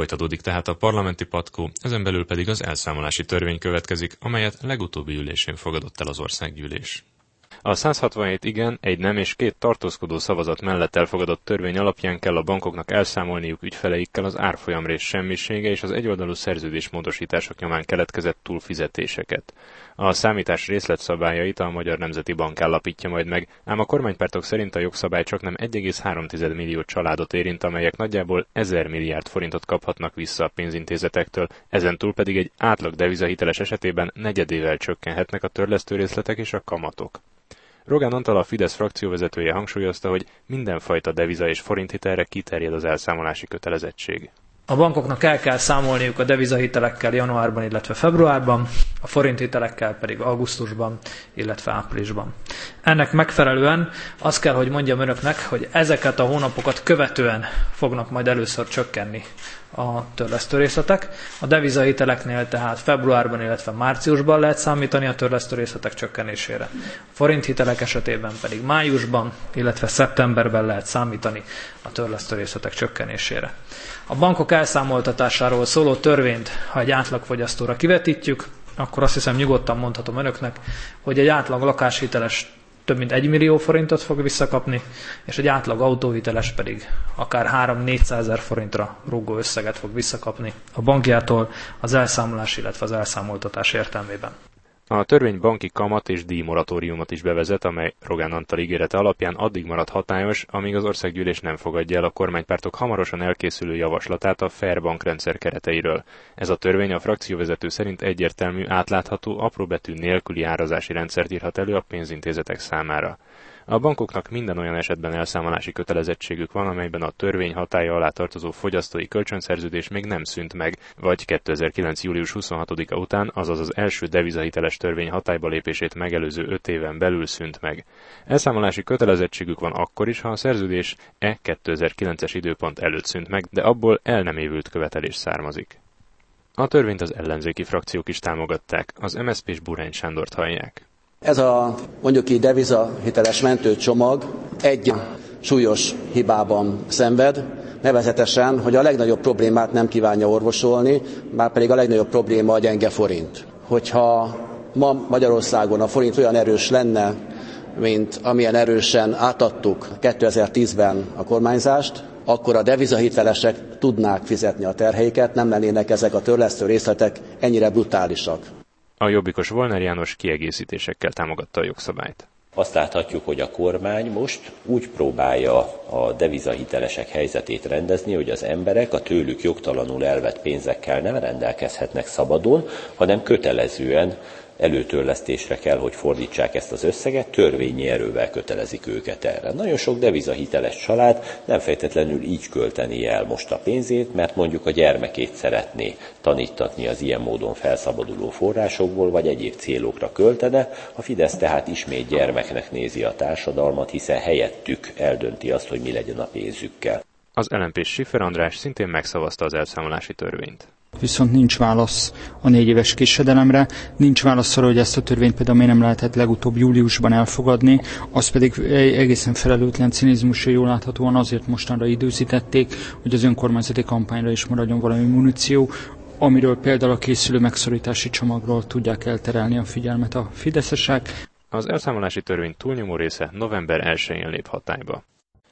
Folytatódik tehát a parlamenti patkó, ezen belül pedig az elszámolási törvény következik, amelyet legutóbbi ülésén fogadott el az országgyűlés. A 167 igen, egy nem és két tartózkodó szavazat mellett elfogadott törvény alapján kell a bankoknak elszámolniuk ügyfeleikkel az árfolyamrés semmisége és az egyoldalú szerződésmódosítások nyomán keletkezett túlfizetéseket. A számítás részletszabályait a Magyar Nemzeti Bank állapítja majd meg, ám a kormánypártok szerint a jogszabály csak nem 1,3 millió családot érint, amelyek nagyjából 1000 milliárd forintot kaphatnak vissza a pénzintézetektől, ezen túl pedig egy átlag devizahiteles esetében negyedével csökkenhetnek a törlesztő részletek és a kamatok. Rogán Antal a Fidesz frakcióvezetője hangsúlyozta, hogy mindenfajta deviza és forinthitelre kiterjed az elszámolási kötelezettség. A bankoknak el kell számolniuk a devizahitelekkel januárban, illetve februárban, a forinthitelekkel pedig augusztusban, illetve áprilisban. Ennek megfelelően azt kell, hogy mondjam önöknek, hogy ezeket a hónapokat követően fognak majd először csökkenni a törlesztőrészletek. A devizahiteleknél tehát februárban, illetve márciusban lehet számítani a törlesztőrészletek csökkenésére. A forinthitelek esetében pedig májusban, illetve szeptemberben lehet számítani a törlesztőrészletek csökkenésére. A bankok elszámoltatásáról szóló törvényt, ha egy átlagfogyasztóra kivetítjük, akkor azt hiszem nyugodtan mondhatom önöknek, hogy egy átlag lakáshiteles több mint 1 millió forintot fog visszakapni, és egy átlag autóhiteles pedig akár 3-400 ezer forintra rúgó összeget fog visszakapni a bankjától az elszámolás, illetve az elszámoltatás értelmében. A törvény banki kamat és díjmoratóriumot is bevezet, amely Rogán Antal ígérete alapján addig marad hatályos, amíg az országgyűlés nem fogadja el a kormánypártok hamarosan elkészülő javaslatát a Fair bankrendszer kereteiről. Ez a törvény a frakcióvezető szerint egyértelmű, átlátható, apróbetű nélküli árazási rendszert írhat elő a pénzintézetek számára. A bankoknak minden olyan esetben elszámolási kötelezettségük van, amelyben a törvény hatája alá tartozó fogyasztói kölcsönszerződés még nem szűnt meg, vagy 2009. július 26-a után, azaz az első devizahiteles törvény hatályba lépését megelőző 5 éven belül szűnt meg. Elszámolási kötelezettségük van akkor is, ha a szerződés e 2009-es időpont előtt szűnt meg, de abból el nem évült követelés származik. A törvényt az ellenzéki frakciók is támogatták, az MSZP és Burány Sándort hallják. Ez a mondjuk így deviza hiteles mentőcsomag egy súlyos hibában szenved, nevezetesen, hogy a legnagyobb problémát nem kívánja orvosolni, már pedig a legnagyobb probléma a gyenge forint. Hogyha ma Magyarországon a forint olyan erős lenne, mint amilyen erősen átadtuk 2010-ben a kormányzást, akkor a devizahitelesek tudnák fizetni a terheiket, nem lennének ezek a törlesztő részletek ennyire brutálisak. A jobbikos Volner János kiegészítésekkel támogatta a jogszabályt. Azt láthatjuk, hogy a kormány most úgy próbálja a devizahitelesek helyzetét rendezni, hogy az emberek a tőlük jogtalanul elvett pénzekkel nem rendelkezhetnek szabadon, hanem kötelezően előtörlesztésre kell, hogy fordítsák ezt az összeget, törvényi erővel kötelezik őket erre. Nagyon sok devizahiteles család nem fejtetlenül így költeni el most a pénzét, mert mondjuk a gyermekét szeretné tanítatni az ilyen módon felszabaduló forrásokból, vagy egyéb célokra költene. A Fidesz tehát ismét gyermeknek nézi a társadalmat, hiszen helyettük eldönti azt, hogy mi legyen a pénzükkel. Az lmp Schiffer András szintén megszavazta az elszámolási törvényt. Viszont nincs válasz a négy éves késedelemre, nincs válasz arra, hogy ezt a törvényt például miért nem lehetett legutóbb júliusban elfogadni, az pedig egészen felelőtlen cinizmusra jól láthatóan azért mostanra időzítették, hogy az önkormányzati kampányra is maradjon valami muníció, amiről például a készülő megszorítási csomagról tudják elterelni a figyelmet a fideszesek. Az elszámolási törvény túlnyomó része november 1-én lép hatályba.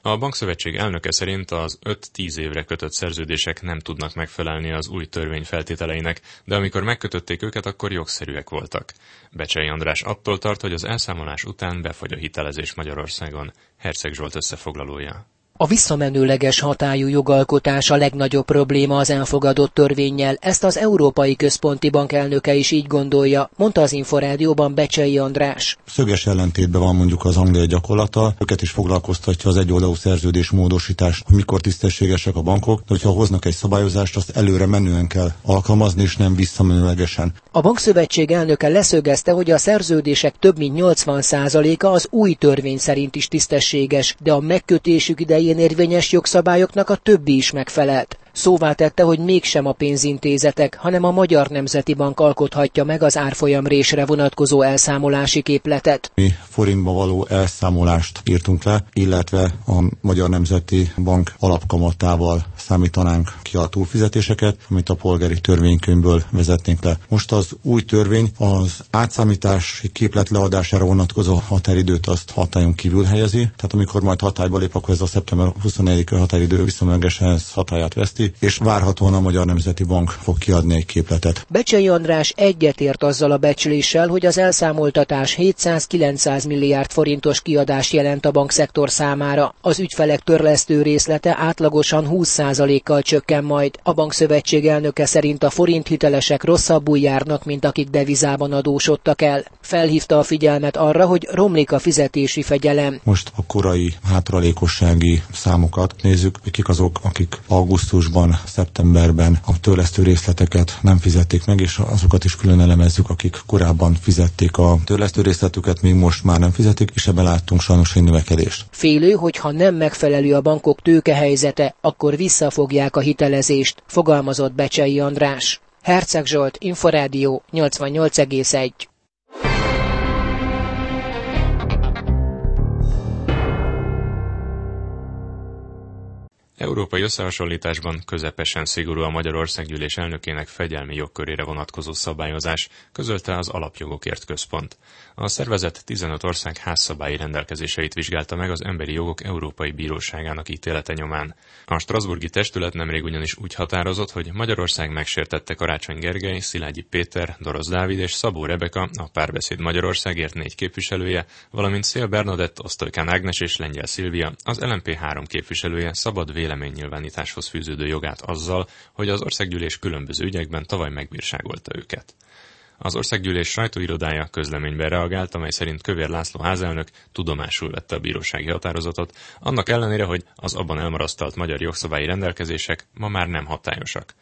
A bankszövetség elnöke szerint az 5-10 évre kötött szerződések nem tudnak megfelelni az új törvény feltételeinek, de amikor megkötötték őket, akkor jogszerűek voltak. Becsei András attól tart, hogy az elszámolás után befagy a hitelezés Magyarországon. Herceg Zsolt összefoglalója. A visszamenőleges hatályú jogalkotás a legnagyobb probléma az elfogadott törvényel, ezt az Európai Központi Bank elnöke is így gondolja, mondta az Inforádióban Becsei András. Szöges ellentétben van mondjuk az angliai gyakorlata, őket is foglalkoztatja az egyoldalú szerződés módosítás, hogy mikor tisztességesek a bankok, de hogyha hoznak egy szabályozást, azt előre menően kell alkalmazni, és nem visszamenőlegesen. A bankszövetség elnöke leszögezte, hogy a szerződések több mint 80%-a az új törvény szerint is tisztességes, de a megkötésük idején érvényes jogszabályoknak a többi is megfelelt. Szóvá tette, hogy mégsem a pénzintézetek, hanem a Magyar Nemzeti Bank alkothatja meg az árfolyamrésre vonatkozó elszámolási képletet. Mi forintba való elszámolást írtunk le, illetve a Magyar Nemzeti Bank alapkamatával számítanánk ki a túlfizetéseket, amit a polgári törvénykönyvből vezetnénk le. Most az új törvény az átszámítási képlet leadására vonatkozó határidőt azt hatályon kívül helyezi, tehát amikor majd hatályba lép, akkor ez a szeptember 24 határidő viszonylagosan hatáját veszti, és várhatóan a Magyar Nemzeti Bank fog kiadni egy képletet. Becsei András egyetért azzal a becsléssel, hogy az elszámoltatás 700-900 milliárd forintos kiadást jelent a bankszektor számára. Az ügyfelek törlesztő részlete átlagosan 20%-kal csökken majd. A bankszövetség elnöke szerint a forint hitelesek rosszabbul járnak, mint akik devizában adósodtak el. Felhívta a figyelmet arra, hogy romlik a fizetési fegyelem. Most a korai hátralékossági számokat nézzük, kik azok, akik augusztusban, szeptemberben a törlesztő részleteket nem fizették meg, és azokat is külön elemezzük, akik korábban fizették a törlesztő részletüket, még most már nem fizetik, és ebben láttunk sajnos egy növekedést. Félő, hogy ha nem megfelelő a bankok tőkehelyzete, akkor visszafogják a hitelezést, fogalmazott Becsei András. Herceg Zsolt, Inforádió 88,1 Európai összehasonlításban közepesen szigorú a Magyarországgyűlés elnökének fegyelmi jogkörére vonatkozó szabályozás, közölte az Alapjogokért Központ. A szervezet 15 ország házszabályi rendelkezéseit vizsgálta meg az Emberi Jogok Európai Bíróságának ítélete nyomán. A Strasburgi testület nemrég ugyanis úgy határozott, hogy Magyarország megsértette Karácsony Gergely, Szilágyi Péter, Dorosz Dávid és Szabó Rebeka, a párbeszéd Magyarországért négy képviselője, valamint Szél Bernadett, Osztolykán Ágnes és Lengyel Szilvia, az LMP három képviselője szabad véleménynyilvánításhoz fűződő jogát azzal, hogy az országgyűlés különböző ügyekben tavaly megbírságolta őket. Az országgyűlés sajtóirodája közleményben reagált, amely szerint Kövér László házelnök tudomásul vette a bírósági határozatot, annak ellenére, hogy az abban elmarasztalt magyar jogszabályi rendelkezések ma már nem hatályosak.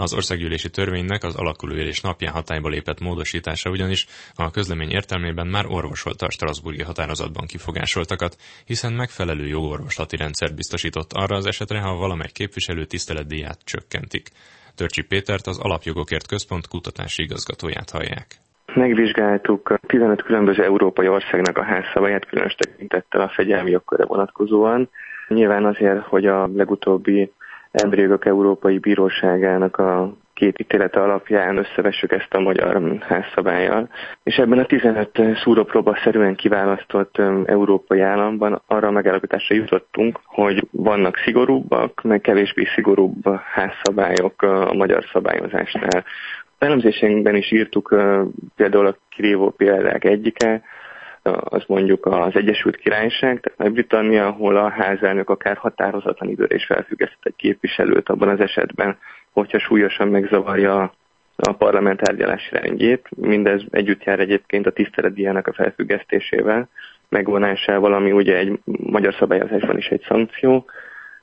Az országgyűlési törvénynek az alakulóérés napján hatályba lépett módosítása ugyanis a közlemény értelmében már orvosolta a Strasburgi határozatban kifogásoltakat, hiszen megfelelő jogorvoslati rendszert biztosított arra az esetre, ha valamely képviselő tiszteletdíját csökkentik. Törcsi Pétert, az Alapjogokért Központ kutatási igazgatóját hallják. Megvizsgáltuk 15 különböző európai országnak a házszabályát, különös tekintettel a fegyelmi jogkörre vonatkozóan. Nyilván azért, hogy a legutóbbi Emberi Jogok Európai Bíróságának a két ítélete alapján összevessük ezt a magyar házszabályjal. És ebben a 15 szúrópróba szerűen kiválasztott európai államban arra a megállapításra jutottunk, hogy vannak szigorúbbak, meg kevésbé szigorúbb házszabályok a magyar szabályozásnál. A elemzésünkben is írtuk például a kirívó példák egyike, az mondjuk az Egyesült Királyság, tehát Britannia, ahol a házelnök akár határozatlan időre is felfüggesztett egy képviselőt abban az esetben, hogyha súlyosan megzavarja a parlament tárgyalási rendjét. Mindez együtt jár egyébként a tiszteletdíjának a felfüggesztésével, megvonásával, ami ugye egy magyar szabályozásban is egy szankció,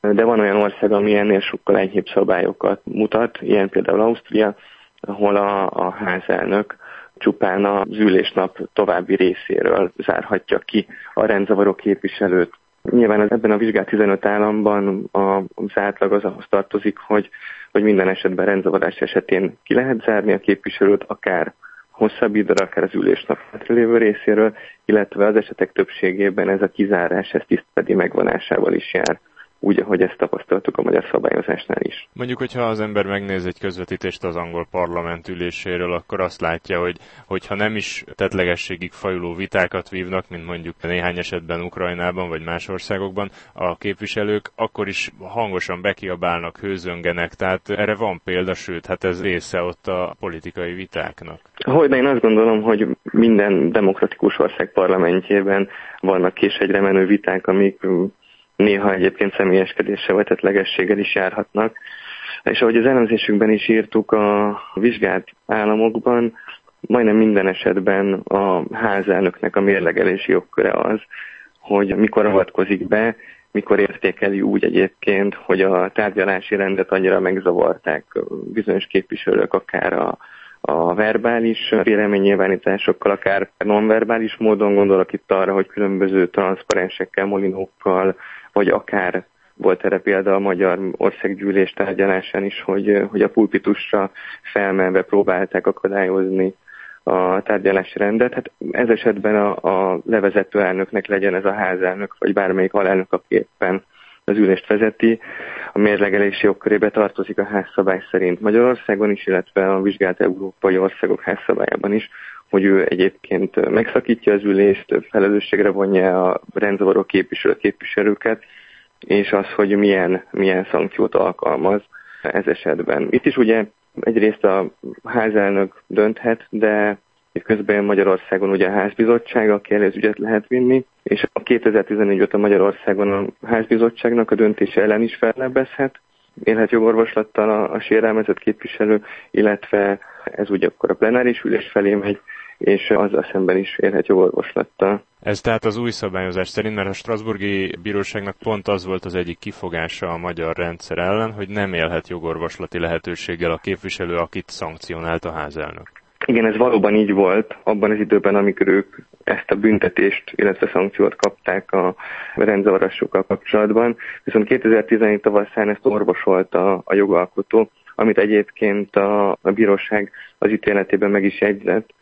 de van olyan ország, ami ennél sokkal enyhébb szabályokat mutat, ilyen például Ausztria, ahol a, a házelnök csupán az ülésnap további részéről zárhatja ki a rendzavaró képviselőt. Nyilván ebben a vizsgált 15 államban az átlag az ahhoz tartozik, hogy, hogy minden esetben rendzavarás esetén ki lehet zárni a képviselőt, akár hosszabb időre, akár az ülésnap lévő részéről, illetve az esetek többségében ez a kizárás, ez tisztedi megvonásával is jár úgy, ahogy ezt tapasztaltuk a magyar szabályozásnál is. Mondjuk, hogyha az ember megnéz egy közvetítést az angol parlament üléséről, akkor azt látja, hogy hogyha nem is tetlegességig fajuló vitákat vívnak, mint mondjuk néhány esetben Ukrajnában vagy más országokban, a képviselők akkor is hangosan bekiabálnak, hőzöngenek, tehát erre van példa, sőt, hát ez része ott a politikai vitáknak. Hogy én azt gondolom, hogy minden demokratikus ország parlamentjében vannak kés egyre menő viták, amik néha egyébként személyeskedéssel vagy tetlegességgel is járhatnak. És ahogy az elemzésünkben is írtuk, a vizsgált államokban majdnem minden esetben a házelnöknek a mérlegelési jogköre az, hogy mikor avatkozik be, mikor értékeli úgy egyébként, hogy a tárgyalási rendet annyira megzavarták bizonyos képviselők, akár a, a verbális véleménynyilvánításokkal, akár nonverbális módon gondolok itt arra, hogy különböző transzparensekkel, molinókkal, vagy akár Volt erre példa a Magyar Országgyűlés tárgyalásán is, hogy, hogy a pulpitusra felmenve próbálták akadályozni a tárgyalási rendet. Hát ez esetben a, a levezető elnöknek legyen ez a házelnök, vagy bármelyik alelnök, aki éppen az ülést vezeti, a mérlegelési jogkörébe tartozik a házszabály szerint Magyarországon is, illetve a vizsgált európai országok házszabályában is, hogy ő egyébként megszakítja az ülést, felelősségre vonja a rendzavaró képviselő képviselőket, és az, hogy milyen, milyen szankciót alkalmaz ez esetben. Itt is ugye egyrészt a házelnök dönthet, de közben Magyarországon ugye a házbizottság, aki elő ügyet lehet vinni, és a 2014 óta Magyarországon a házbizottságnak a döntése ellen is fellebbezhet, élhet jogorvoslattal a, a sérelmezett képviselő, illetve ez ugye akkor a plenáris ülés felé megy, és azzal szemben is élhet jogorvoslattal. Ez tehát az új szabályozás szerint, mert a Strasburgi Bíróságnak pont az volt az egyik kifogása a magyar rendszer ellen, hogy nem élhet jogorvoslati lehetőséggel a képviselő, akit szankcionált a házelnök. Igen, ez valóban így volt abban az időben, amikor ők ezt a büntetést, illetve szankciót kapták a rendzavarassokkal kapcsolatban. Viszont 2017 tavaszán ezt orvosolta a jogalkotó, amit egyébként a, a bíróság az ítéletében meg is jegyzett,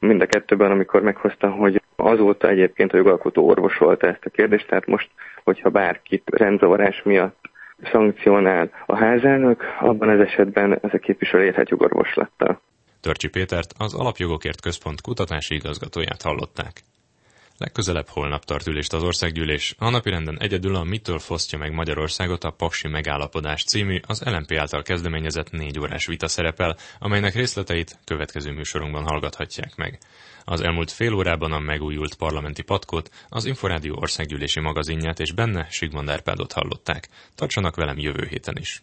mind a kettőben, amikor meghozta, hogy azóta egyébként a jogalkotó orvosolta ezt a kérdést, tehát most, hogyha bárkit rendzavarás miatt szankcionál a házelnök, abban az esetben ez a képviselő érhet jogorvoslattal. Törcsi Pétert, az Alapjogokért Központ kutatási igazgatóját hallották. Legközelebb holnap tart ülést az országgyűlés. A napirenden egyedül a Mitől fosztja meg Magyarországot a Paksi megállapodás című, az LMP által kezdeményezett négy órás vita szerepel, amelynek részleteit következő műsorunkban hallgathatják meg. Az elmúlt fél órában a megújult parlamenti patkót, az Inforádió országgyűlési magazinját és benne Sigmond Árpádot hallották. Tartsanak velem jövő héten is.